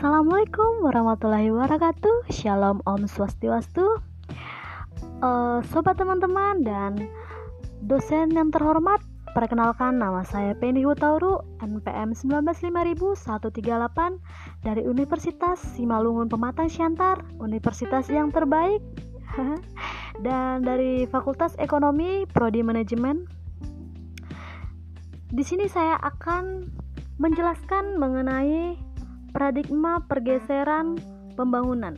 Assalamualaikum warahmatullahi wabarakatuh. Shalom Om Swastiwastu uh, Sobat teman-teman dan dosen yang terhormat Perkenalkan nama saya Penny Hutauru NPM 19500138 Dari Universitas Simalungun Pematang Siantar Universitas yang terbaik. Dan dari Fakultas Ekonomi Prodi Manajemen. Di sini saya akan menjelaskan mengenai paradigma pergeseran pembangunan.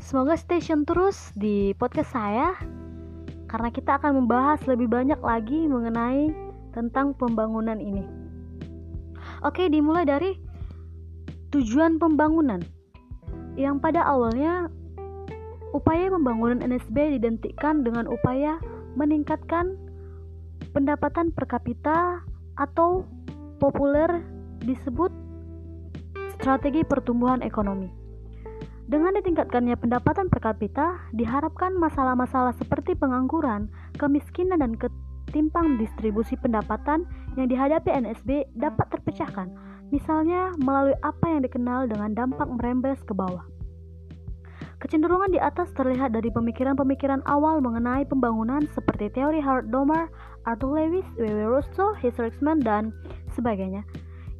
Semoga station terus di podcast saya karena kita akan membahas lebih banyak lagi mengenai tentang pembangunan ini. Oke, dimulai dari tujuan pembangunan. Yang pada awalnya upaya pembangunan NSB didentikan dengan upaya meningkatkan pendapatan per kapita atau populer disebut strategi pertumbuhan ekonomi. Dengan ditingkatkannya pendapatan per kapita, diharapkan masalah-masalah seperti pengangguran, kemiskinan, dan ketimpang distribusi pendapatan yang dihadapi NSB dapat terpecahkan, misalnya melalui apa yang dikenal dengan dampak merembes ke bawah. Kecenderungan di atas terlihat dari pemikiran-pemikiran awal mengenai pembangunan seperti teori Howard Domer, Arthur Lewis, W.W. Rousseau, Historisman, dan sebagainya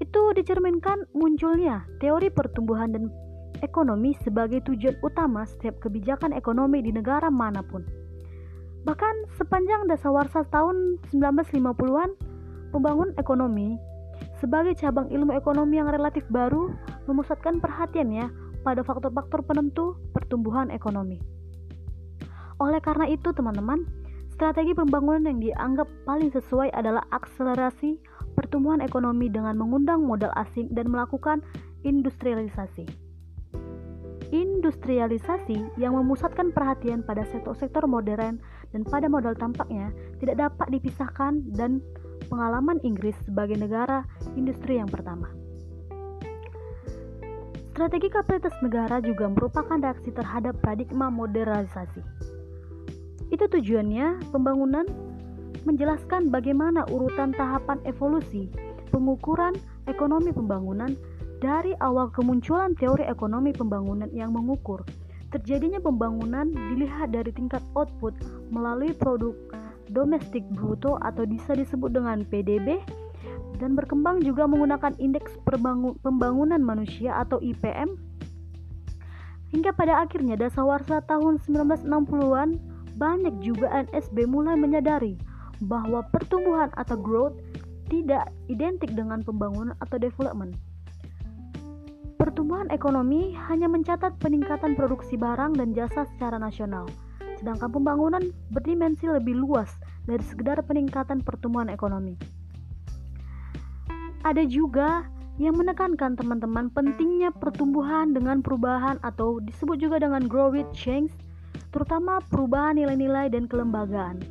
itu dicerminkan munculnya teori pertumbuhan dan ekonomi sebagai tujuan utama setiap kebijakan ekonomi di negara mana pun. Bahkan sepanjang dasawarsa tahun 1950-an, pembangun ekonomi sebagai cabang ilmu ekonomi yang relatif baru memusatkan perhatiannya pada faktor-faktor penentu pertumbuhan ekonomi. Oleh karena itu, teman-teman, strategi pembangunan yang dianggap paling sesuai adalah akselerasi pertumbuhan ekonomi dengan mengundang modal asing dan melakukan industrialisasi. Industrialisasi yang memusatkan perhatian pada sektor-sektor modern dan pada modal tampaknya tidak dapat dipisahkan dan pengalaman Inggris sebagai negara industri yang pertama. Strategi kapasitas negara juga merupakan reaksi terhadap paradigma modernisasi. Itu tujuannya pembangunan menjelaskan bagaimana urutan tahapan evolusi pengukuran ekonomi pembangunan dari awal kemunculan teori ekonomi pembangunan yang mengukur terjadinya pembangunan dilihat dari tingkat output melalui produk domestik bruto atau bisa disebut dengan PDB dan berkembang juga menggunakan indeks pembangunan manusia atau IPM hingga pada akhirnya dasawarsa tahun 1960-an banyak juga NSB mulai menyadari bahwa pertumbuhan atau growth tidak identik dengan pembangunan atau development. Pertumbuhan ekonomi hanya mencatat peningkatan produksi barang dan jasa secara nasional, sedangkan pembangunan berdimensi lebih luas dari sekedar peningkatan pertumbuhan ekonomi. Ada juga yang menekankan teman-teman pentingnya pertumbuhan dengan perubahan atau disebut juga dengan grow with change, terutama perubahan nilai-nilai dan kelembagaan.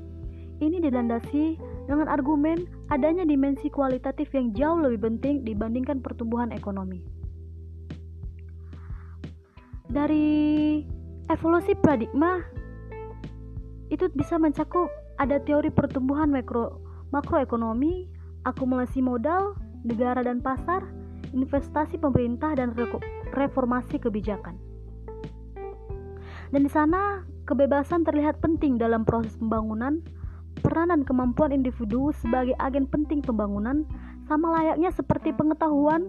Ini dilandasi dengan argumen adanya dimensi kualitatif yang jauh lebih penting dibandingkan pertumbuhan ekonomi. Dari evolusi paradigma itu bisa mencakup ada teori pertumbuhan makro makroekonomi, akumulasi modal, negara dan pasar, investasi pemerintah dan reformasi kebijakan. Dan di sana kebebasan terlihat penting dalam proses pembangunan Peran dan kemampuan individu sebagai agen penting pembangunan sama layaknya seperti pengetahuan,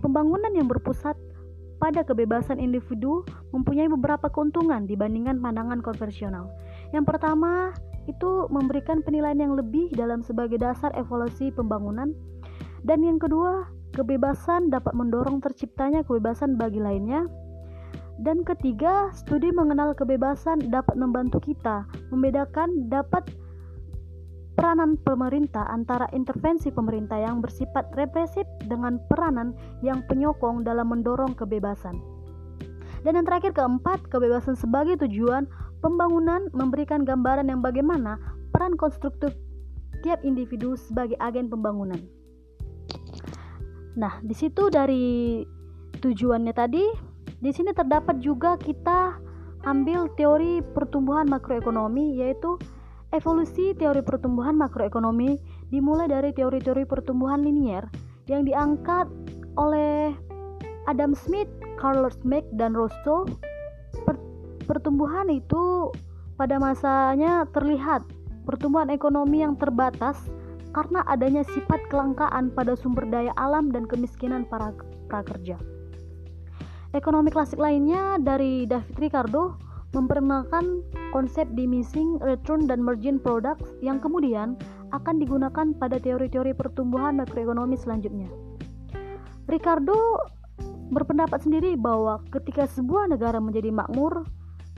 pembangunan yang berpusat pada kebebasan individu mempunyai beberapa keuntungan dibandingkan pandangan konvensional. Yang pertama, itu memberikan penilaian yang lebih dalam sebagai dasar evolusi pembangunan. Dan yang kedua, kebebasan dapat mendorong terciptanya kebebasan bagi lainnya. Dan ketiga, studi mengenal kebebasan dapat membantu kita membedakan dapat peranan pemerintah antara intervensi pemerintah yang bersifat represif dengan peranan yang penyokong dalam mendorong kebebasan. Dan yang terakhir keempat, kebebasan sebagai tujuan pembangunan memberikan gambaran yang bagaimana peran konstruktif tiap individu sebagai agen pembangunan. Nah, di situ dari tujuannya tadi, di sini terdapat juga kita ambil teori pertumbuhan makroekonomi yaitu Evolusi teori pertumbuhan makroekonomi dimulai dari teori-teori pertumbuhan linier yang diangkat oleh Adam Smith, Carlos Mack, dan Rosso, per pertumbuhan itu pada masanya terlihat pertumbuhan ekonomi yang terbatas karena adanya sifat kelangkaan pada sumber daya alam dan kemiskinan para prakerja. Ekonomi klasik lainnya dari David Ricardo memperkenalkan konsep diminishing return dan margin products yang kemudian akan digunakan pada teori-teori pertumbuhan makroekonomi selanjutnya. Ricardo berpendapat sendiri bahwa ketika sebuah negara menjadi makmur,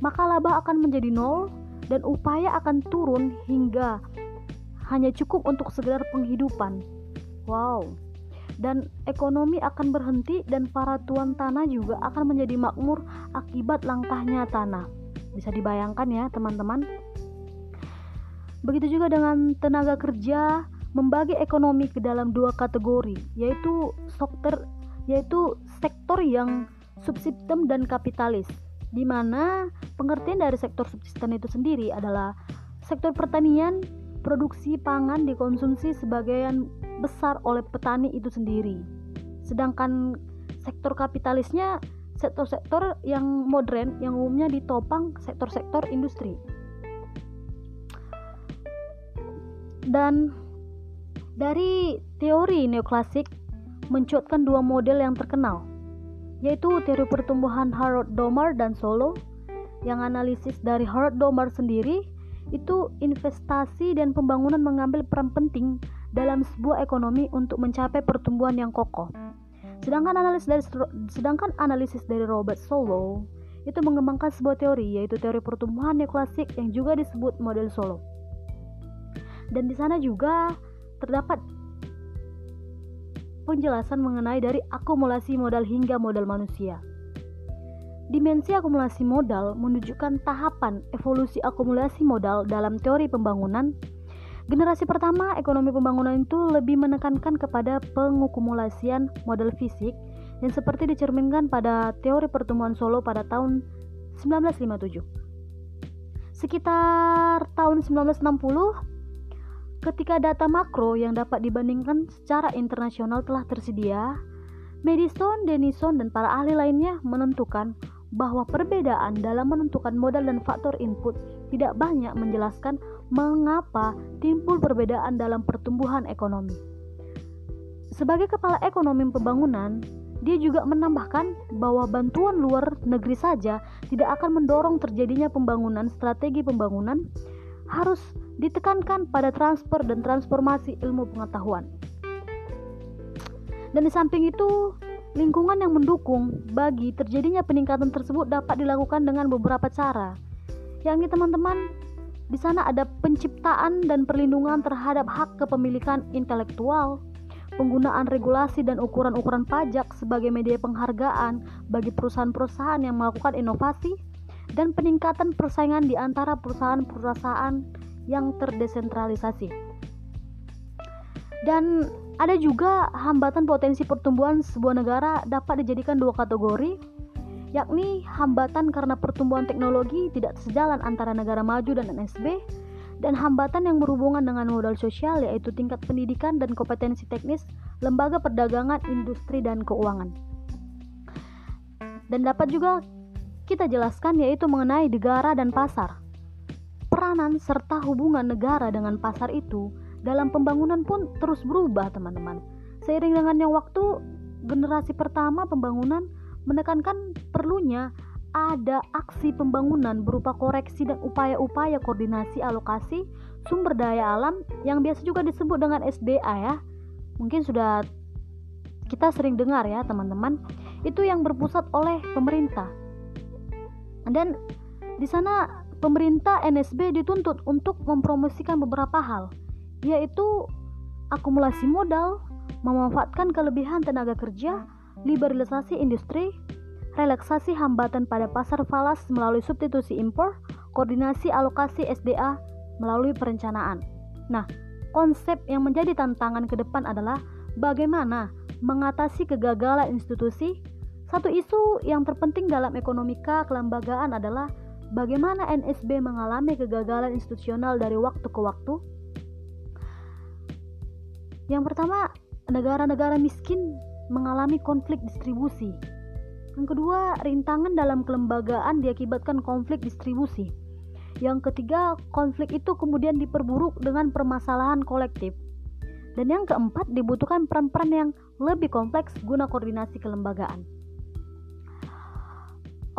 maka laba akan menjadi nol dan upaya akan turun hingga hanya cukup untuk sekedar penghidupan. Wow. Dan ekonomi akan berhenti dan para tuan tanah juga akan menjadi makmur akibat langkahnya tanah. Bisa dibayangkan ya, teman-teman. Begitu juga dengan tenaga kerja membagi ekonomi ke dalam dua kategori, yaitu sektor yaitu sektor yang subsistem dan kapitalis di mana pengertian dari sektor subsisten itu sendiri adalah sektor pertanian, produksi pangan dikonsumsi sebagian besar oleh petani itu sendiri. Sedangkan sektor kapitalisnya sektor-sektor yang modern yang umumnya ditopang sektor-sektor industri. Dan dari teori neoklasik mencuatkan dua model yang terkenal, yaitu teori pertumbuhan Harold Domar dan Solo yang analisis dari Harold Domar sendiri itu investasi dan pembangunan mengambil peran penting dalam sebuah ekonomi untuk mencapai pertumbuhan yang kokoh. Sedangkan analisis dari sedangkan analisis dari Robert Solo itu mengembangkan sebuah teori yaitu teori pertumbuhan neoklasik yang juga disebut model Solo. Dan di sana juga terdapat penjelasan mengenai dari akumulasi modal hingga modal manusia. Dimensi akumulasi modal menunjukkan tahapan evolusi akumulasi modal dalam teori pembangunan. Generasi pertama ekonomi pembangunan itu lebih menekankan kepada pengakumulasian modal fisik yang seperti dicerminkan pada teori pertumbuhan Solo pada tahun 1957. Sekitar tahun 1960, Ketika data makro yang dapat dibandingkan secara internasional telah tersedia, Madison, Denison, dan para ahli lainnya menentukan bahwa perbedaan dalam menentukan modal dan faktor input tidak banyak menjelaskan mengapa timbul perbedaan dalam pertumbuhan ekonomi. Sebagai kepala ekonomi pembangunan, dia juga menambahkan bahwa bantuan luar negeri saja tidak akan mendorong terjadinya pembangunan strategi pembangunan harus ditekankan pada transfer dan transformasi ilmu pengetahuan. Dan di samping itu, lingkungan yang mendukung bagi terjadinya peningkatan tersebut dapat dilakukan dengan beberapa cara. Yang ini teman-teman, di sana ada penciptaan dan perlindungan terhadap hak kepemilikan intelektual, penggunaan regulasi dan ukuran-ukuran pajak sebagai media penghargaan bagi perusahaan-perusahaan yang melakukan inovasi, dan peningkatan persaingan di antara perusahaan-perusahaan yang terdesentralisasi. Dan ada juga hambatan potensi pertumbuhan sebuah negara dapat dijadikan dua kategori, yakni hambatan karena pertumbuhan teknologi tidak sejalan antara negara maju dan NSB, dan hambatan yang berhubungan dengan modal sosial yaitu tingkat pendidikan dan kompetensi teknis lembaga perdagangan, industri, dan keuangan. Dan dapat juga kita jelaskan yaitu mengenai negara dan pasar peranan serta hubungan negara dengan pasar itu dalam pembangunan pun terus berubah, teman-teman. Seiring dengannya waktu, generasi pertama pembangunan menekankan perlunya ada aksi pembangunan berupa koreksi dan upaya-upaya koordinasi alokasi sumber daya alam yang biasa juga disebut dengan SDA ya. Mungkin sudah kita sering dengar ya, teman-teman. Itu yang berpusat oleh pemerintah. Dan di sana pemerintah NSB dituntut untuk mempromosikan beberapa hal, yaitu akumulasi modal, memanfaatkan kelebihan tenaga kerja, liberalisasi industri, relaksasi hambatan pada pasar falas melalui substitusi impor, koordinasi alokasi SDA melalui perencanaan. Nah, konsep yang menjadi tantangan ke depan adalah bagaimana mengatasi kegagalan institusi. Satu isu yang terpenting dalam ekonomika kelembagaan adalah bagaimana NSB mengalami kegagalan institusional dari waktu ke waktu? Yang pertama, negara-negara miskin mengalami konflik distribusi. Yang kedua, rintangan dalam kelembagaan diakibatkan konflik distribusi. Yang ketiga, konflik itu kemudian diperburuk dengan permasalahan kolektif. Dan yang keempat, dibutuhkan peran-peran yang lebih kompleks guna koordinasi kelembagaan.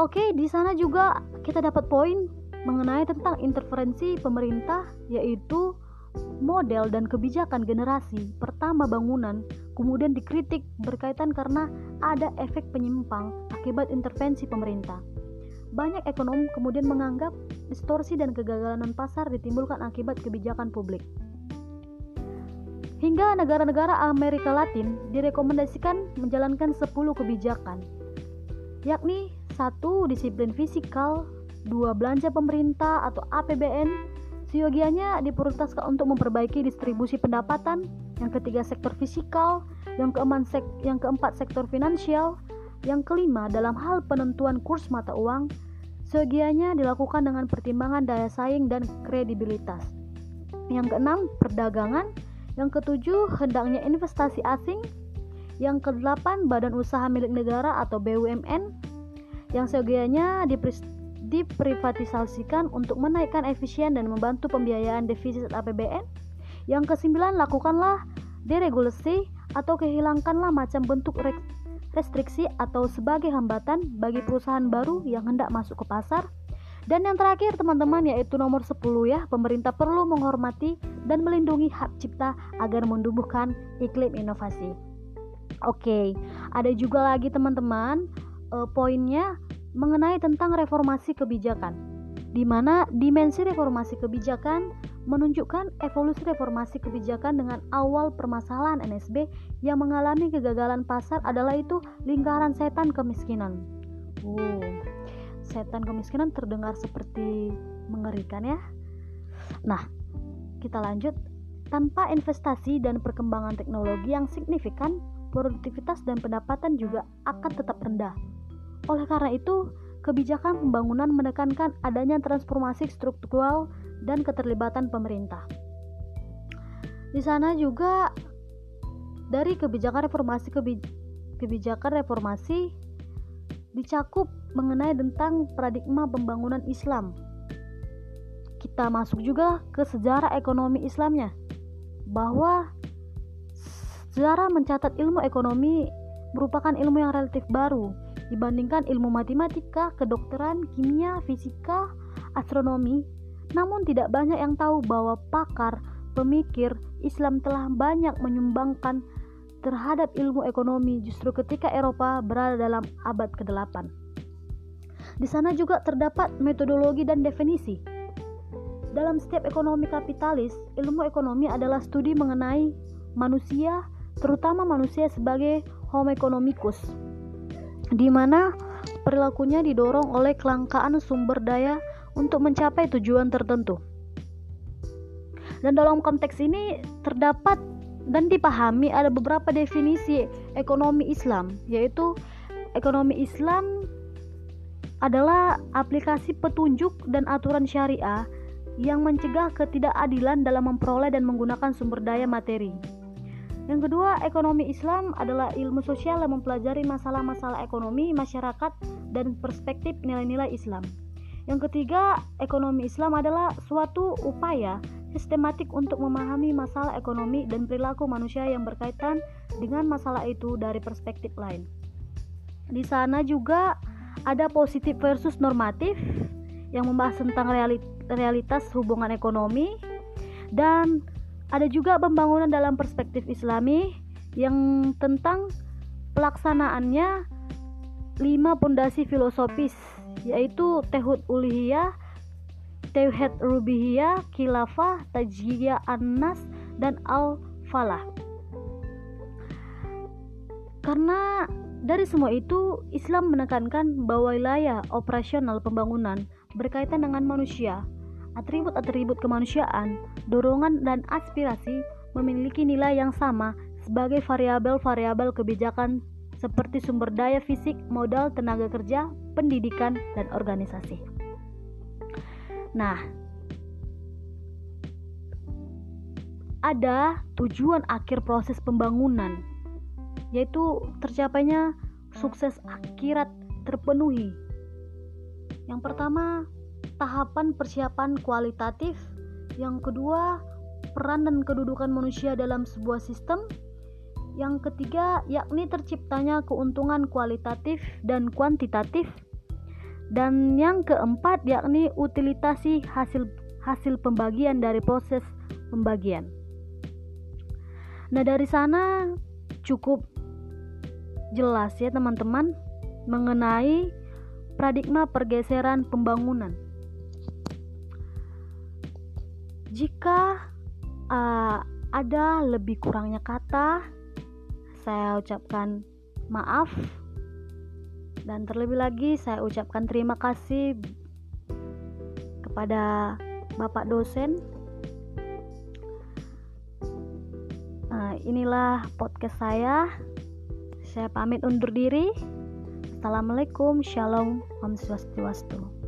Oke, di sana juga kita dapat poin mengenai tentang interferensi pemerintah yaitu model dan kebijakan generasi pertama bangunan kemudian dikritik berkaitan karena ada efek penyimpang akibat intervensi pemerintah. Banyak ekonom kemudian menganggap distorsi dan kegagalan pasar ditimbulkan akibat kebijakan publik. Hingga negara-negara Amerika Latin direkomendasikan menjalankan 10 kebijakan, yakni satu, disiplin fisikal. Dua, belanja pemerintah atau APBN. Siogianya diprioritaskan untuk memperbaiki distribusi pendapatan. Yang ketiga, sektor fisikal. Yang keempat, sek yang keempat sektor finansial. Yang kelima, dalam hal penentuan kurs mata uang, segianya dilakukan dengan pertimbangan daya saing dan kredibilitas. Yang keenam, perdagangan. Yang ketujuh, hendaknya investasi asing. Yang kedelapan, badan usaha milik negara atau BUMN yang seyogianya diprivatisasikan untuk menaikkan efisien dan membantu pembiayaan defisit APBN. Yang kesembilan, lakukanlah deregulasi atau kehilangkanlah macam bentuk restriksi atau sebagai hambatan bagi perusahaan baru yang hendak masuk ke pasar. Dan yang terakhir teman-teman yaitu nomor 10 ya, pemerintah perlu menghormati dan melindungi hak cipta agar menumbuhkan iklim inovasi. Oke, ada juga lagi teman-teman uh, poinnya mengenai tentang reformasi kebijakan, di mana dimensi reformasi kebijakan menunjukkan evolusi reformasi kebijakan dengan awal permasalahan NSB yang mengalami kegagalan pasar adalah itu lingkaran setan kemiskinan. Wow, setan kemiskinan terdengar seperti mengerikan ya. Nah, kita lanjut. Tanpa investasi dan perkembangan teknologi yang signifikan, produktivitas dan pendapatan juga akan tetap rendah. Oleh karena itu, kebijakan pembangunan menekankan adanya transformasi struktural dan keterlibatan pemerintah. Di sana juga dari kebijakan reformasi kebijakan reformasi dicakup mengenai tentang paradigma pembangunan Islam. Kita masuk juga ke sejarah ekonomi Islamnya bahwa sejarah mencatat ilmu ekonomi merupakan ilmu yang relatif baru dibandingkan ilmu matematika, kedokteran, kimia, fisika, astronomi. Namun tidak banyak yang tahu bahwa pakar, pemikir Islam telah banyak menyumbangkan terhadap ilmu ekonomi justru ketika Eropa berada dalam abad ke-8. Di sana juga terdapat metodologi dan definisi. Dalam setiap ekonomi kapitalis, ilmu ekonomi adalah studi mengenai manusia, terutama manusia sebagai homo economicus di mana perilakunya didorong oleh kelangkaan sumber daya untuk mencapai tujuan tertentu. Dan dalam konteks ini terdapat dan dipahami ada beberapa definisi ekonomi Islam, yaitu ekonomi Islam adalah aplikasi petunjuk dan aturan syariah yang mencegah ketidakadilan dalam memperoleh dan menggunakan sumber daya materi. Yang kedua, ekonomi Islam adalah ilmu sosial yang mempelajari masalah-masalah ekonomi masyarakat dan perspektif nilai-nilai Islam. Yang ketiga, ekonomi Islam adalah suatu upaya sistematik untuk memahami masalah ekonomi dan perilaku manusia yang berkaitan dengan masalah itu dari perspektif lain. Di sana juga ada positif versus normatif yang membahas tentang realitas hubungan ekonomi dan ada juga pembangunan dalam perspektif Islami yang tentang pelaksanaannya lima pondasi filosofis yaitu Tehud Ulihiyah, Tauhid Rubihiyah, Khilafah, Tajiyah An-Nas, dan Al-Falah. Karena dari semua itu, Islam menekankan bahwa wilayah operasional pembangunan berkaitan dengan manusia atribut-atribut kemanusiaan, dorongan dan aspirasi memiliki nilai yang sama sebagai variabel-variabel kebijakan seperti sumber daya fisik, modal, tenaga kerja, pendidikan, dan organisasi. Nah, ada tujuan akhir proses pembangunan yaitu tercapainya sukses akhirat terpenuhi. Yang pertama, tahapan persiapan kualitatif. Yang kedua, peran dan kedudukan manusia dalam sebuah sistem. Yang ketiga, yakni terciptanya keuntungan kualitatif dan kuantitatif. Dan yang keempat, yakni utilitasi hasil hasil pembagian dari proses pembagian. Nah, dari sana cukup jelas ya teman-teman mengenai paradigma pergeseran pembangunan. Jika uh, ada lebih kurangnya kata, saya ucapkan maaf dan terlebih lagi saya ucapkan terima kasih kepada Bapak dosen inilah podcast saya. Saya pamit undur diri. Assalamualaikum, shalom, om swastiastu.